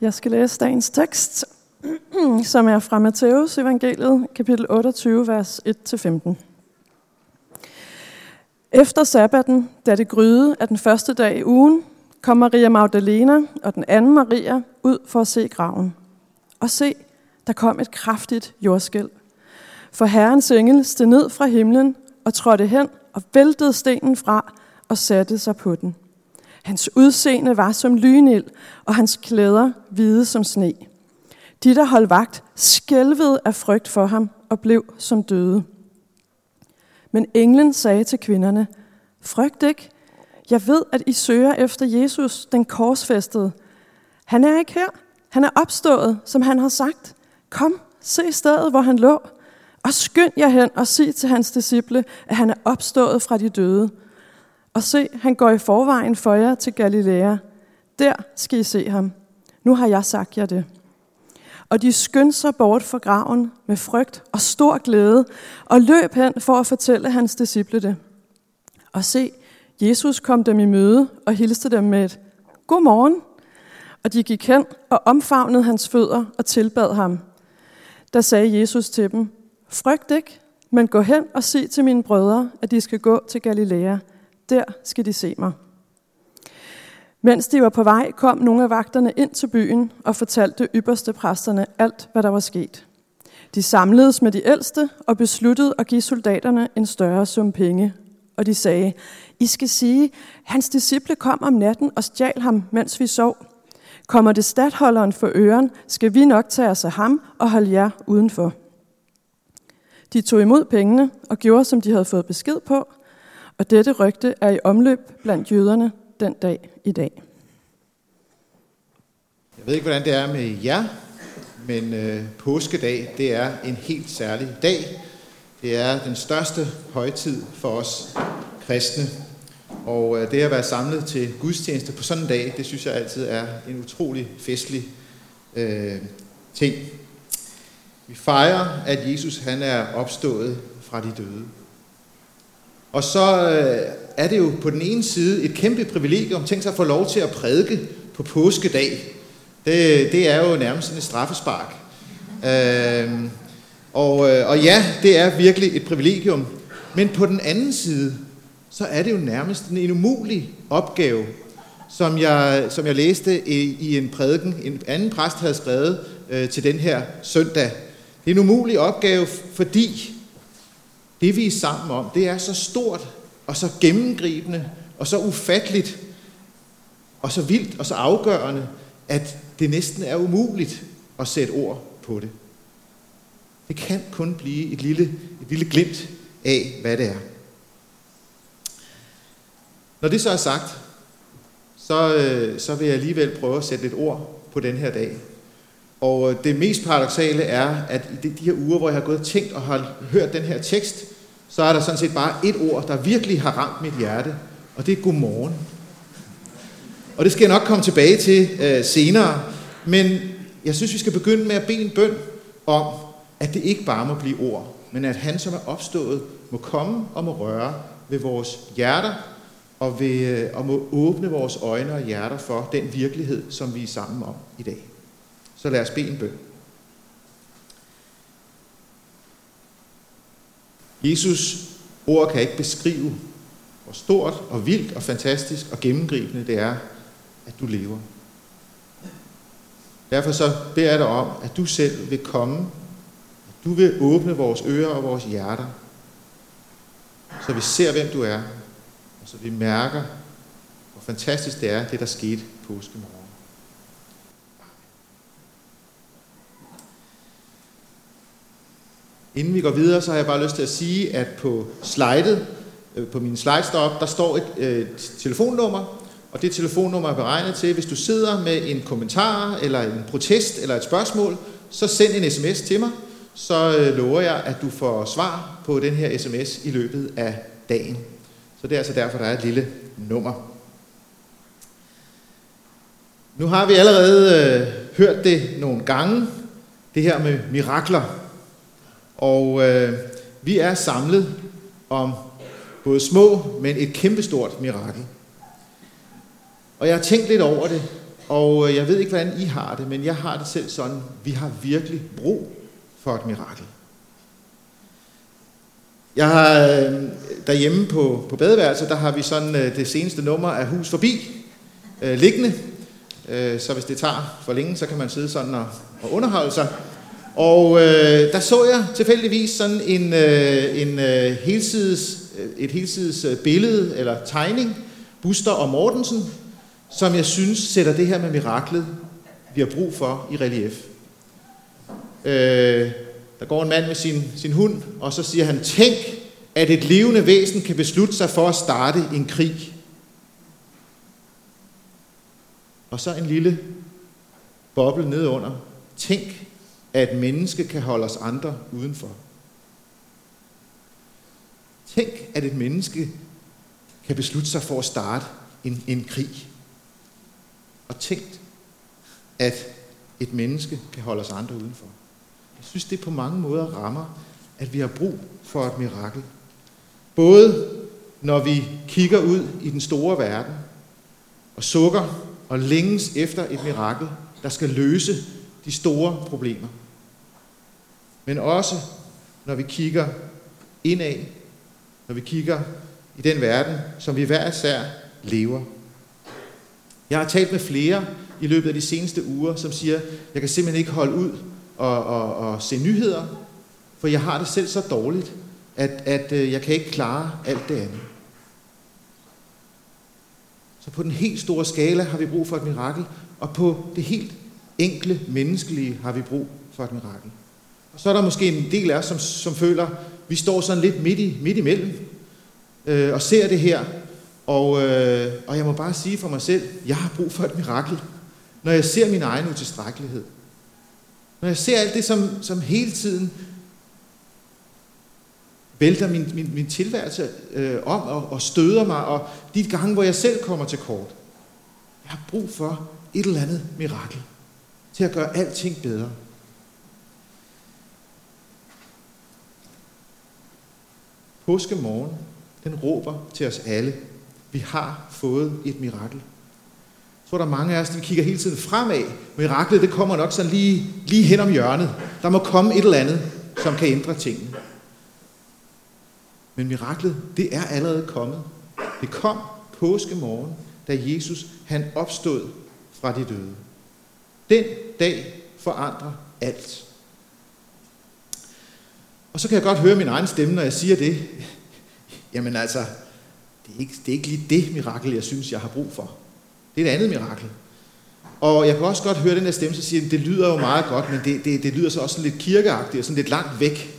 Jeg skal læse dagens tekst, som er fra Matteus evangeliet, kapitel 28, vers 1-15. Efter sabbaten, da det gryede af den første dag i ugen, kom Maria Magdalena og den anden Maria ud for at se graven. Og se, der kom et kraftigt jordskæld. For Herrens engel steg ned fra himlen og trådte hen og væltede stenen fra og satte sig på den. Hans udseende var som lynild, og hans klæder hvide som sne. De, der holdt vagt, skælvede af frygt for ham og blev som døde. Men englen sagde til kvinderne, frygt ikke. Jeg ved, at I søger efter Jesus, den korsfæstede. Han er ikke her. Han er opstået, som han har sagt. Kom, se stedet, hvor han lå. Og skynd jer hen og sig til hans disciple, at han er opstået fra de døde. Og se, han går i forvejen for jer til Galilea. Der skal I se ham. Nu har jeg sagt jer det. Og de skyndte sig bort fra graven med frygt og stor glæde, og løb hen for at fortælle hans disciple det. Og se, Jesus kom dem i møde og hilste dem med et God morgen. Og de gik hen og omfavnede hans fødder og tilbad ham. Der sagde Jesus til dem, Frygt ikke, men gå hen og sig til mine brødre, at de skal gå til Galilea. Der skal de se mig. Mens de var på vej, kom nogle af vagterne ind til byen og fortalte ypperste præsterne alt, hvad der var sket. De samledes med de ældste og besluttede at give soldaterne en større sum penge. Og de sagde, I skal sige, hans disciple kom om natten og stjal ham, mens vi sov. Kommer det stadholderen for øren, skal vi nok tage os af ham og holde jer udenfor. De tog imod pengene og gjorde, som de havde fået besked på, og dette rygte er i omløb blandt jøderne den dag i dag. Jeg ved ikke, hvordan det er med jer, men øh, påskedag, det er en helt særlig dag. Det er den største højtid for os kristne. Og øh, det at være samlet til gudstjeneste på sådan en dag, det synes jeg altid er en utrolig festlig øh, ting. Vi fejrer, at Jesus han er opstået fra de døde. Og så øh, er det jo på den ene side et kæmpe privilegium, tænk sig at få lov til at prædike på påskedag. Det, det er jo nærmest sådan et straffespark. Øh, og, øh, og ja, det er virkelig et privilegium. Men på den anden side, så er det jo nærmest en umulig opgave, som jeg, som jeg læste i, i en prædiken, en anden præst havde skrevet øh, til den her søndag. Det er en umulig opgave, fordi det vi er sammen om, det er så stort og så gennemgribende og så ufatteligt og så vildt og så afgørende, at det næsten er umuligt at sætte ord på det. Det kan kun blive et lille, et lille glimt af, hvad det er. Når det så er sagt, så, øh, så vil jeg alligevel prøve at sætte lidt ord på den her dag. Og øh, det mest paradoxale er, at i de her uger, hvor jeg har gået og tænkt og har hørt den her tekst, så er der sådan set bare et ord, der virkelig har ramt mit hjerte, og det er godmorgen. Og det skal jeg nok komme tilbage til øh, senere, men jeg synes, vi skal begynde med at bede en bøn om, at det ikke bare må blive ord, men at han, som er opstået, må komme og må røre ved vores hjerter, og, ved, øh, og må åbne vores øjne og hjerter for den virkelighed, som vi er sammen om i dag. Så lad os bede en bøn. Jesus ord kan ikke beskrive, hvor stort og vildt og fantastisk og gennemgribende det er, at du lever. Derfor så beder jeg dig om, at du selv vil komme, at du vil åbne vores ører og vores hjerter, så vi ser, hvem du er, og så vi mærker, hvor fantastisk det er, det der skete påskemorgen. Inden vi går videre, så har jeg bare lyst til at sige, at på slidet, øh, på min slides deroppe, der står et øh, et telefonnummer, og det telefonnummer er beregnet til, hvis du sidder med en kommentar, eller en protest, eller et spørgsmål, så send en sms til mig, så øh, lover jeg, at du får svar på den her sms i løbet af dagen. Så det er altså derfor, der er et lille nummer. Nu har vi allerede øh, hørt det nogle gange, det her med mirakler. Og øh, vi er samlet om både små, men et kæmpestort mirakel. Og jeg har tænkt lidt over det, Og øh, jeg ved ikke, hvordan I har det, men jeg har det selv sådan, vi har virkelig brug for et mirakel. Jeg har øh, derhjemme på, på badeværelset, der har vi sådan øh, det seneste nummer af Hus Forbi øh, liggende. Øh, så hvis det tager for længe, så kan man sidde sådan og, og underholde sig. Og øh, der så jeg tilfældigvis sådan en, øh, en øh, helsides, øh, et helsides øh, billede eller tegning, Buster og Mortensen, som jeg synes sætter det her med miraklet, vi har brug for i relief. Øh, der går en mand med sin, sin hund, og så siger han, tænk, at et levende væsen kan beslutte sig for at starte en krig. Og så en lille boble nedunder. Tænk, at et menneske kan holde os andre udenfor. Tænk, at et menneske kan beslutte sig for at starte en, en krig. Og tænk, at et menneske kan holde os andre udenfor. Jeg synes, det på mange måder rammer, at vi har brug for et mirakel. Både når vi kigger ud i den store verden og sukker og længes efter et mirakel, der skal løse de store problemer. Men også når vi kigger indad, når vi kigger i den verden, som vi hver især lever. Jeg har talt med flere i løbet af de seneste uger, som siger, jeg kan simpelthen ikke holde ud og, og, og se nyheder, for jeg har det selv så dårligt, at, at øh, jeg kan ikke klare alt det andet. Så på den helt store skala har vi brug for et mirakel, og på det helt enkle menneskelige har vi brug for et mirakel. Og så er der måske en del af os, som, som føler, vi står sådan lidt midt, i, midt imellem, øh, og ser det her, og, øh, og jeg må bare sige for mig selv, jeg har brug for et mirakel, når jeg ser min egen utilstrækkelighed. Når jeg ser alt det, som, som hele tiden vælter min, min, min tilværelse øh, om og, og støder mig, og de gange, hvor jeg selv kommer til kort. Jeg har brug for et eller andet mirakel til at gøre alting bedre. Påskemorgen, den råber til os alle. Vi har fået et mirakel. Så er der mange af os, der kigger hele tiden fremad. Miraklet, det kommer nok sådan lige, lige hen om hjørnet. Der må komme et eller andet, som kan ændre tingene. Men miraklet, det er allerede kommet. Det kom påskemorgen, da Jesus han opstod fra de døde. Den dag forandrer alt. Og så kan jeg godt høre min egen stemme, når jeg siger det. Jamen altså, det er ikke, det er ikke lige det mirakel, jeg synes, jeg har brug for. Det er et andet mirakel. Og jeg kan også godt høre den der stemme, så siger, det lyder jo meget godt, men det, det, det lyder så også lidt kirkeagtigt og sådan lidt langt væk.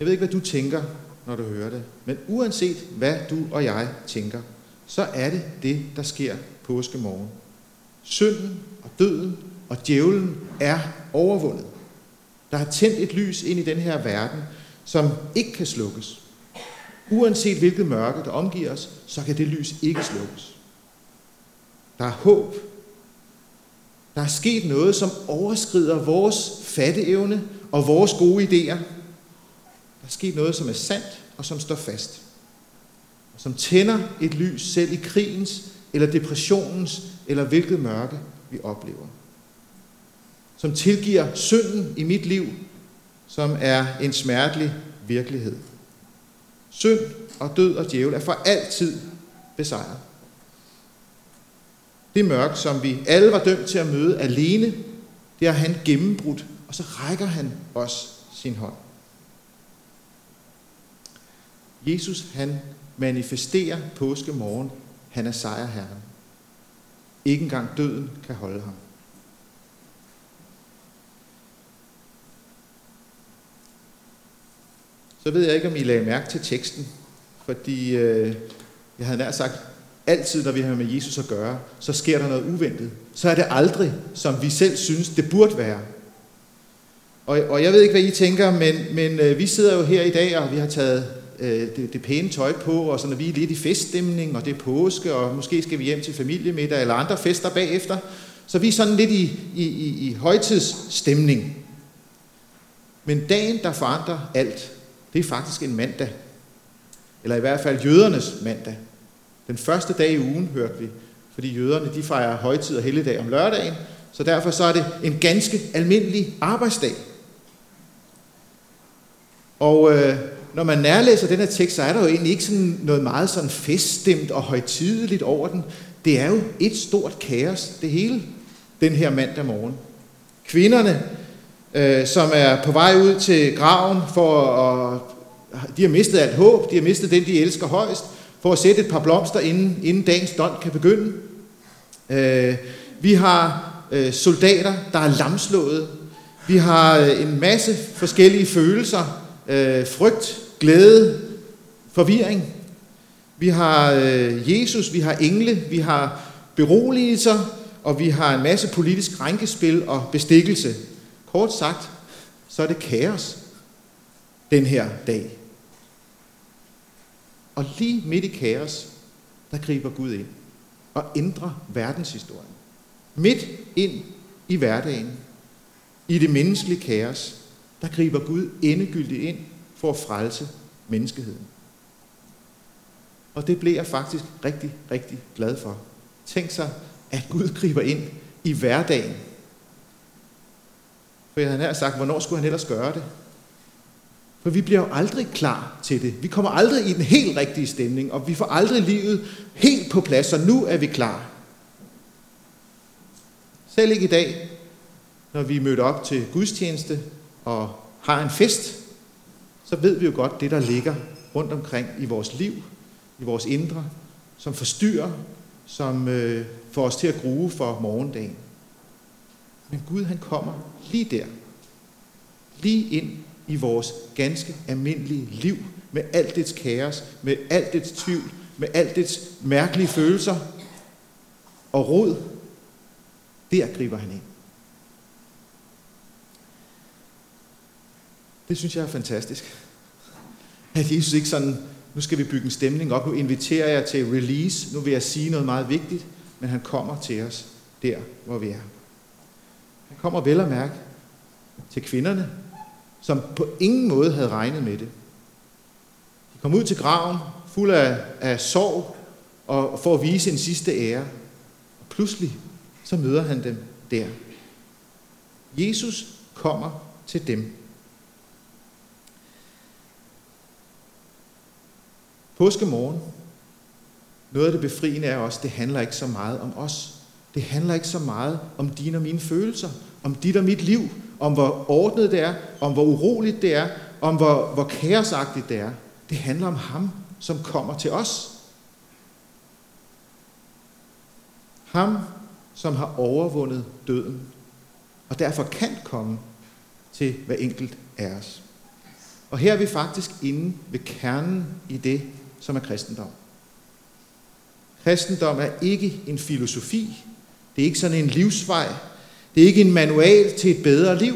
Jeg ved ikke, hvad du tænker, når du hører det. Men uanset hvad du og jeg tænker, så er det det, der sker påskemorgen. Synden og døden og djævlen er overvundet. Der har tændt et lys ind i den her verden, som ikke kan slukkes. Uanset hvilket mørke, der omgiver os, så kan det lys ikke slukkes. Der er håb. Der er sket noget, som overskrider vores fatteevne og vores gode idéer. Der er sket noget, som er sandt og som står fast. Og som tænder et lys selv i krigens eller depressionens eller hvilket mørke vi oplever. Som tilgiver synden i mit liv, som er en smertelig virkelighed. Synd og død og djævel er for altid besejret. Det mørke, som vi alle var dømt til at møde alene, det har han gennembrudt, og så rækker han os sin hånd. Jesus, han manifesterer påskemorgen. Han er sejrherren. Ikke engang døden kan holde ham. Så ved jeg ikke, om I lagde mærke til teksten, fordi øh, jeg havde nær sagt, altid når vi har med Jesus at gøre, så sker der noget uventet. Så er det aldrig, som vi selv synes, det burde være. Og, og jeg ved ikke, hvad I tænker, men, men øh, vi sidder jo her i dag, og vi har taget øh, det, det pæne tøj på, og så når vi er lidt i feststemning, og det er påske, og måske skal vi hjem til familiemiddag eller andre fester bagefter. Så vi er sådan lidt i, i, i, i højtidsstemning. Men dagen, der forandrer alt, det er faktisk en mandag. Eller i hvert fald jødernes mandag. Den første dag i ugen, hørte vi, fordi jøderne de fejrer højtid og helligdag om lørdagen, så derfor så er det en ganske almindelig arbejdsdag. Og øh, når man nærlæser den her tekst, så er der jo egentlig ikke sådan noget meget sådan feststemt og højtideligt over den. Det er jo et stort kaos, det hele, den her mandag morgen. Kvinderne, øh, som er på vej ud til graven for at... De har mistet alt håb, de har mistet den, de elsker højst, for at sætte et par blomster, inden, inden dagens døgn kan begynde. Øh, vi har øh, soldater, der er lamslået. Vi har øh, en masse forskellige følelser. Øh, frygt, glæde, forvirring. Vi har øh, Jesus, vi har engle, vi har beroligelser, og vi har en masse politisk rænkespil og bestikkelse. Kort sagt, så er det kaos den her dag. Og lige midt i kaos, der griber Gud ind og ændrer verdenshistorien. Midt ind i hverdagen, i det menneskelige kaos, der griber Gud endegyldigt ind for at frelse menneskeheden. Og det blev jeg faktisk rigtig, rigtig glad for. Tænk sig, at Gud griber ind i hverdagen. For jeg havde sagt, hvornår skulle han ellers gøre det? For vi bliver jo aldrig klar til det. Vi kommer aldrig i den helt rigtige stemning, og vi får aldrig livet helt på plads, og nu er vi klar. Selv ikke i dag, når vi møder op til gudstjeneste og har en fest, så ved vi jo godt det, der ligger rundt omkring i vores liv, i vores indre, som forstyrrer, som øh, får os til at grue for morgendagen. Men Gud han kommer lige der, lige ind i vores ganske almindelige liv, med alt dets kaos, med alt dets tvivl, med alt dets mærkelige følelser og rod. Der griber han ind. Det synes jeg er fantastisk. At Jesus ikke sådan, nu skal vi bygge en stemning op, nu inviterer jeg til release, nu vil jeg sige noget meget vigtigt, men han kommer til os der, hvor vi er. Han kommer vel at mærke til kvinderne, som på ingen måde havde regnet med det. De kom ud til graven, fuld af, af sorg, og for at vise en sidste ære. Og pludselig, så møder han dem der. Jesus kommer til dem. Påskemorgen, noget af det befriende er også, det handler ikke så meget om os. Det handler ikke så meget om dine og mine følelser, om dit og mit liv, om hvor ordnet det er, om hvor uroligt det er, om hvor, hvor kaosagtigt det er. Det handler om ham, som kommer til os. Ham, som har overvundet døden, og derfor kan komme til hver enkelt af os. Og her er vi faktisk inde ved kernen i det, som er kristendom. Kristendom er ikke en filosofi. Det er ikke sådan en livsvej. Det er ikke en manual til et bedre liv.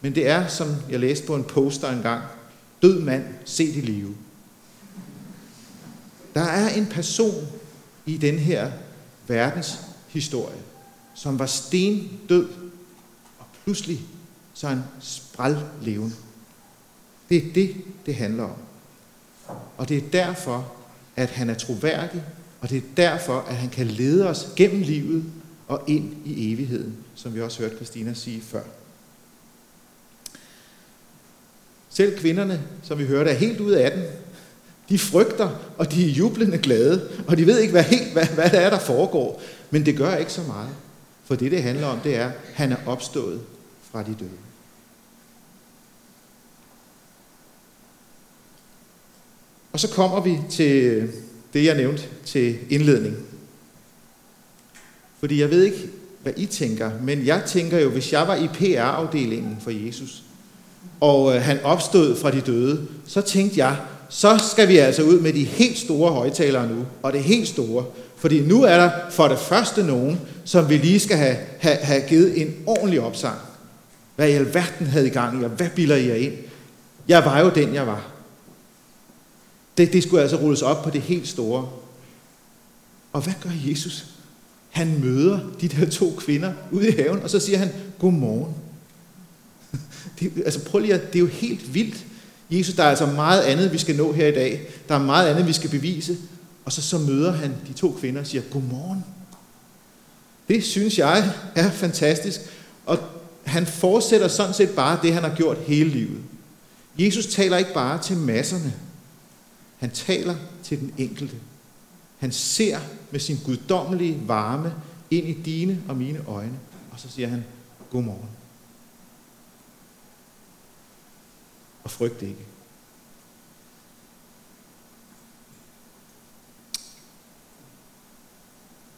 Men det er, som jeg læste på en poster engang, død mand, se i live. Der er en person i den her verdens historie, som var sten død, og pludselig så er han spræl levende. Det er det, det handler om. Og det er derfor, at han er troværdig, og det er derfor, at han kan lede os gennem livet og ind i evigheden, som vi også hørte Christina sige før. Selv kvinderne, som vi hørte, er helt ude af den. De frygter, og de er jublende glade, og de ved ikke, hvad, helt, hvad, hvad der er, der foregår. Men det gør ikke så meget. For det, det handler om, det er, at han er opstået fra de døde. Og så kommer vi til det, jeg nævnte til indledning. Fordi jeg ved ikke, hvad I tænker, men jeg tænker jo, hvis jeg var i PR-afdelingen for Jesus, og øh, han opstod fra de døde, så tænkte jeg, så skal vi altså ud med de helt store højtalere nu, og det helt store. Fordi nu er der for det første nogen, som vi lige skal have, have, have givet en ordentlig opsang. Hvad i alverden havde I gang i, og hvad bilder I jer ind? Jeg var jo den, jeg var. Det, det skulle altså rulles op på det helt store. Og hvad gør Jesus? Han møder de der to kvinder ude i haven, og så siger han, godmorgen. Det, altså prøv lige at, det er jo helt vildt. Jesus, der er altså meget andet, vi skal nå her i dag. Der er meget andet, vi skal bevise. og så, så møder han de to kvinder og siger, godmorgen. Det synes jeg er fantastisk. Og han fortsætter sådan set bare det, han har gjort hele livet. Jesus taler ikke bare til masserne. Han taler til den enkelte. Han ser med sin guddommelige varme ind i dine og mine øjne, og så siger han, godmorgen. Og frygt ikke.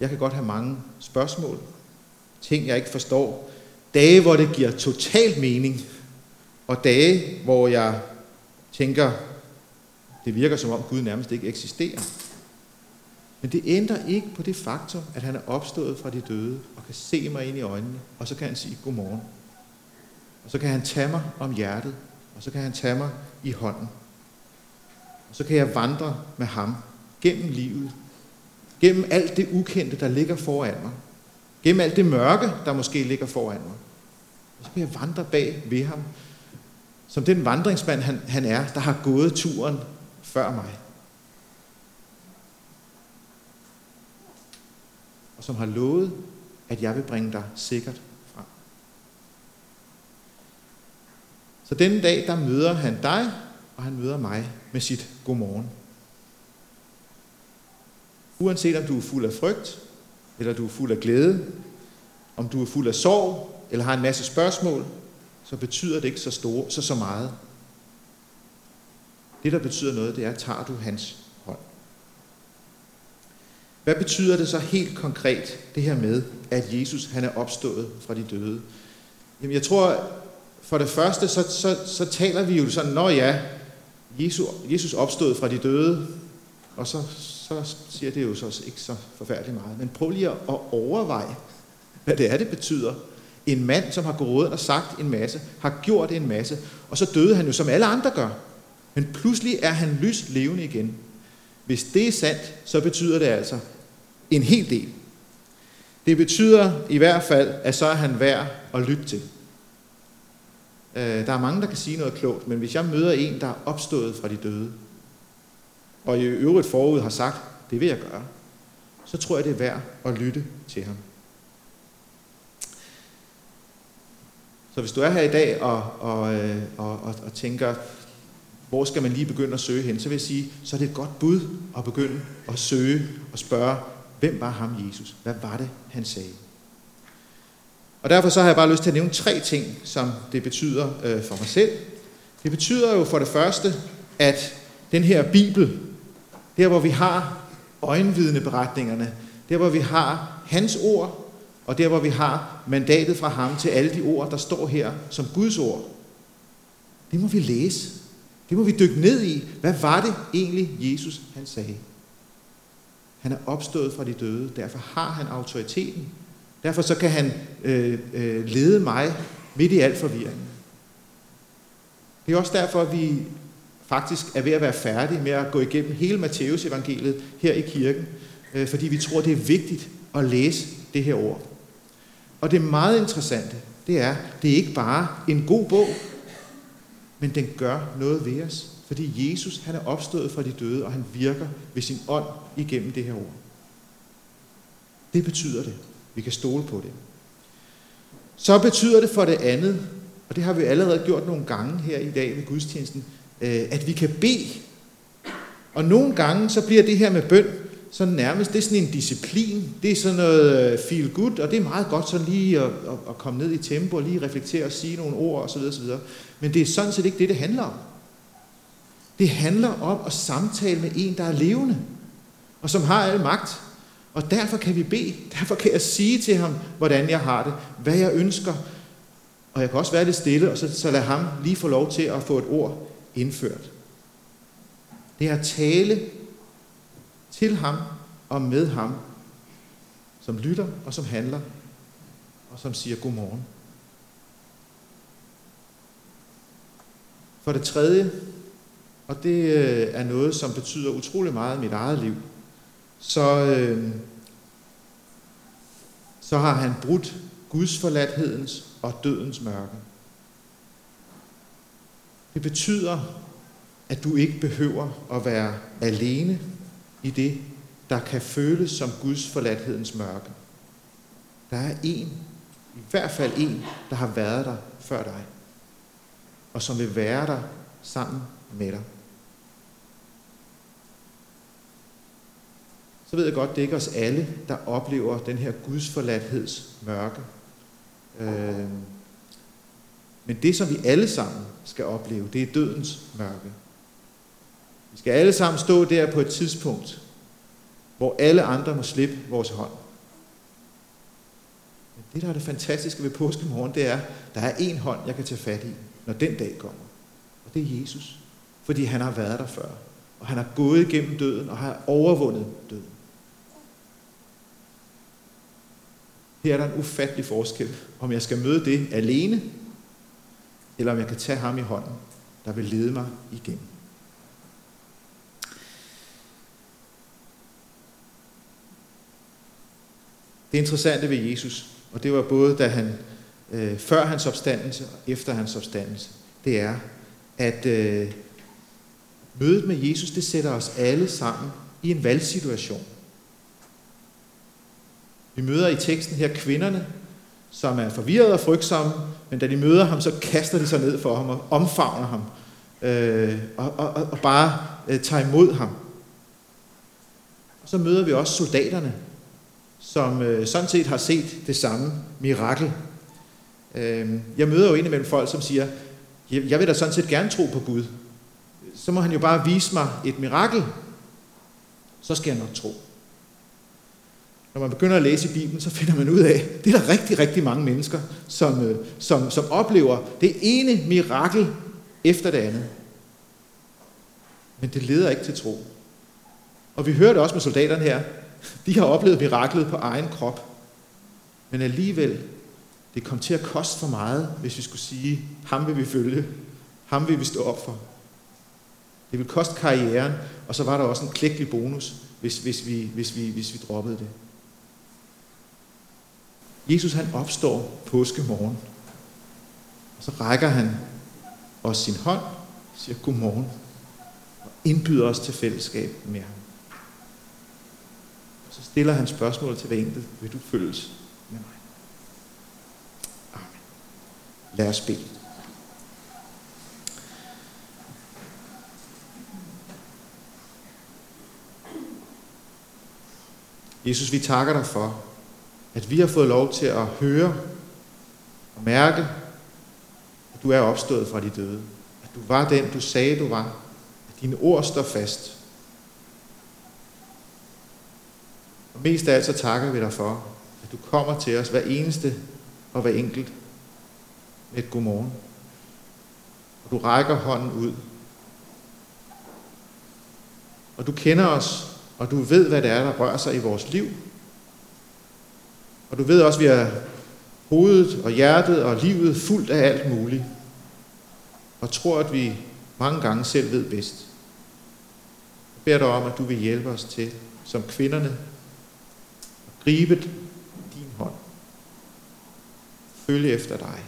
Jeg kan godt have mange spørgsmål, ting jeg ikke forstår, dage hvor det giver total mening, og dage hvor jeg tænker, det virker som om Gud nærmest ikke eksisterer. Men det ændrer ikke på det faktum, at han er opstået fra de døde og kan se mig ind i øjnene, og så kan han sige godmorgen. Og så kan han tage mig om hjertet, og så kan han tage mig i hånden. Og så kan jeg vandre med ham gennem livet, gennem alt det ukendte, der ligger foran mig, gennem alt det mørke, der måske ligger foran mig. Og så kan jeg vandre bag ved ham, som den vandringsmand han, han er, der har gået turen før mig. Og som har lovet, at jeg vil bringe dig sikkert frem. Så denne dag, der møder han dig, og han møder mig med sit godmorgen. Uanset om du er fuld af frygt, eller du er fuld af glæde, om du er fuld af sorg, eller har en masse spørgsmål, så betyder det ikke så, store, så, så meget. Det, der betyder noget, det er, tager du hans hånd. Hvad betyder det så helt konkret, det her med, at Jesus han er opstået fra de døde? Jamen, jeg tror, for det første, så, så, så taler vi jo sådan, når ja, Jesus, Jesus opstod fra de døde, og så, så siger det jo så ikke så forfærdeligt meget. Men prøv lige at overveje, hvad det er, det betyder. En mand, som har gået og sagt en masse, har gjort en masse, og så døde han jo, som alle andre gør. Men pludselig er han lyst levende igen. Hvis det er sandt, så betyder det altså en hel del. Det betyder i hvert fald, at så er han værd at lytte til. Øh, der er mange, der kan sige noget klogt, men hvis jeg møder en, der er opstået fra de døde, og i øvrigt forud har sagt, det vil jeg gøre, så tror jeg, det er værd at lytte til ham. Så hvis du er her i dag og, og, øh, og, og, og tænker, hvor skal man lige begynde at søge hen, så vil jeg sige, så er det et godt bud at begynde at søge og spørge, hvem var ham Jesus? Hvad var det, han sagde? Og derfor så har jeg bare lyst til at nævne tre ting, som det betyder øh, for mig selv. Det betyder jo for det første, at den her Bibel, der hvor vi har øjenvidneberetningerne, der hvor vi har hans ord, og der hvor vi har mandatet fra ham til alle de ord, der står her som Guds ord, det må vi læse. Det må vi dykke ned i. Hvad var det egentlig, Jesus han sagde? Han er opstået fra de døde, derfor har han autoriteten. Derfor så kan han øh, øh, lede mig midt i al forvirring. Det er også derfor, at vi faktisk er ved at være færdige med at gå igennem hele Matteus evangeliet her i kirken, øh, fordi vi tror, det er vigtigt at læse det her ord. Og det meget interessante, det er, det er ikke bare en god bog, men den gør noget ved os. Fordi Jesus han er opstået fra de døde, og han virker ved sin ånd igennem det her ord. Det betyder det. Vi kan stole på det. Så betyder det for det andet, og det har vi allerede gjort nogle gange her i dag ved gudstjenesten, øh, at vi kan bede. Og nogle gange så bliver det her med bøn så nærmest, det er sådan en disciplin, det er sådan noget øh, feel good, og det er meget godt så lige at, at, at komme ned i tempo og lige reflektere og sige nogle ord osv. osv. Men det er sådan set ikke det, det handler om. Det handler om at samtale med en, der er levende, og som har al magt. Og derfor kan vi bede. Derfor kan jeg sige til ham, hvordan jeg har det, hvad jeg ønsker. Og jeg kan også være lidt stille, og så, så lade ham lige få lov til at få et ord indført. Det er at tale til ham og med ham, som lytter og som handler, og som siger godmorgen. For det tredje, og det øh, er noget, som betyder utrolig meget i mit eget liv, så, øh, så har han brudt Guds forladthedens og dødens mørke. Det betyder, at du ikke behøver at være alene i det, der kan føles som Guds forladthedens mørke. Der er en, i hvert fald en, der har været der før dig, og som vil være der sammen med dig. Så ved jeg godt, det er ikke os alle, der oplever den her Guds forladtheds mørke. Øh, men det, som vi alle sammen skal opleve, det er dødens mørke. Vi skal alle sammen stå der på et tidspunkt, hvor alle andre må slippe vores hånd. Men det, der er det fantastiske ved påskemorgen, det er, der er en hånd, jeg kan tage fat i, når den dag kommer. Og det er Jesus. Fordi han har været der før. Og han har gået igennem døden og har overvundet døden. Her er der en ufattelig forskel, om jeg skal møde det alene, eller om jeg kan tage ham i hånden, der vil lede mig igennem. Det interessante ved Jesus, og det var både da han, øh, før hans opstandelse og efter hans opstandelse, det er, at øh, mødet med Jesus, det sætter os alle sammen i en valgsituation. Vi møder i teksten her kvinderne, som er forvirrede og frygtsomme, men da de møder ham, så kaster de sig ned for ham og omfavner ham, øh, og, og, og bare øh, tager imod ham. Og så møder vi også soldaterne, som øh, sådan set har set det samme mirakel. Øh, jeg møder jo indimellem folk, som siger, jeg vil da sådan set gerne tro på Gud. Så må han jo bare vise mig et mirakel, så skal jeg nok tro. Når man begynder at læse i Bibelen, så finder man ud af, at det er der rigtig, rigtig mange mennesker, som, øh, som, som oplever det ene mirakel efter det andet. Men det leder ikke til tro. Og vi hørte også med soldaterne her. De har oplevet miraklet på egen krop. Men alligevel, det kom til at koste for meget, hvis vi skulle sige, ham vil vi følge. Ham vil vi stå op for. Det vil koste karrieren, og så var der også en klækkelig bonus, hvis, hvis, vi, hvis, vi, hvis vi droppede det. Jesus han opstår påske morgen. Og så rækker han os sin hånd, siger godmorgen, og indbyder os til fællesskab med ham. Så stiller han spørgsmålet til hver enkelt, vil du følges med mig? Amen. Lad os bede. Jesus, vi takker dig for, at vi har fået lov til at høre og mærke, at du er opstået fra de døde. At du var den, du sagde, du var. At dine ord står fast. Og mest af alt så takker vi dig for, at du kommer til os hver eneste og hver enkelt med et godmorgen. Og du rækker hånden ud. Og du kender os, og du ved, hvad det er, der rører sig i vores liv, og du ved også, at vi har hovedet og hjertet og livet fuldt af alt muligt. Og tror, at vi mange gange selv ved bedst. Jeg beder dig om, at du vil hjælpe os til, som kvinderne, gribet din hånd. Følge efter dig.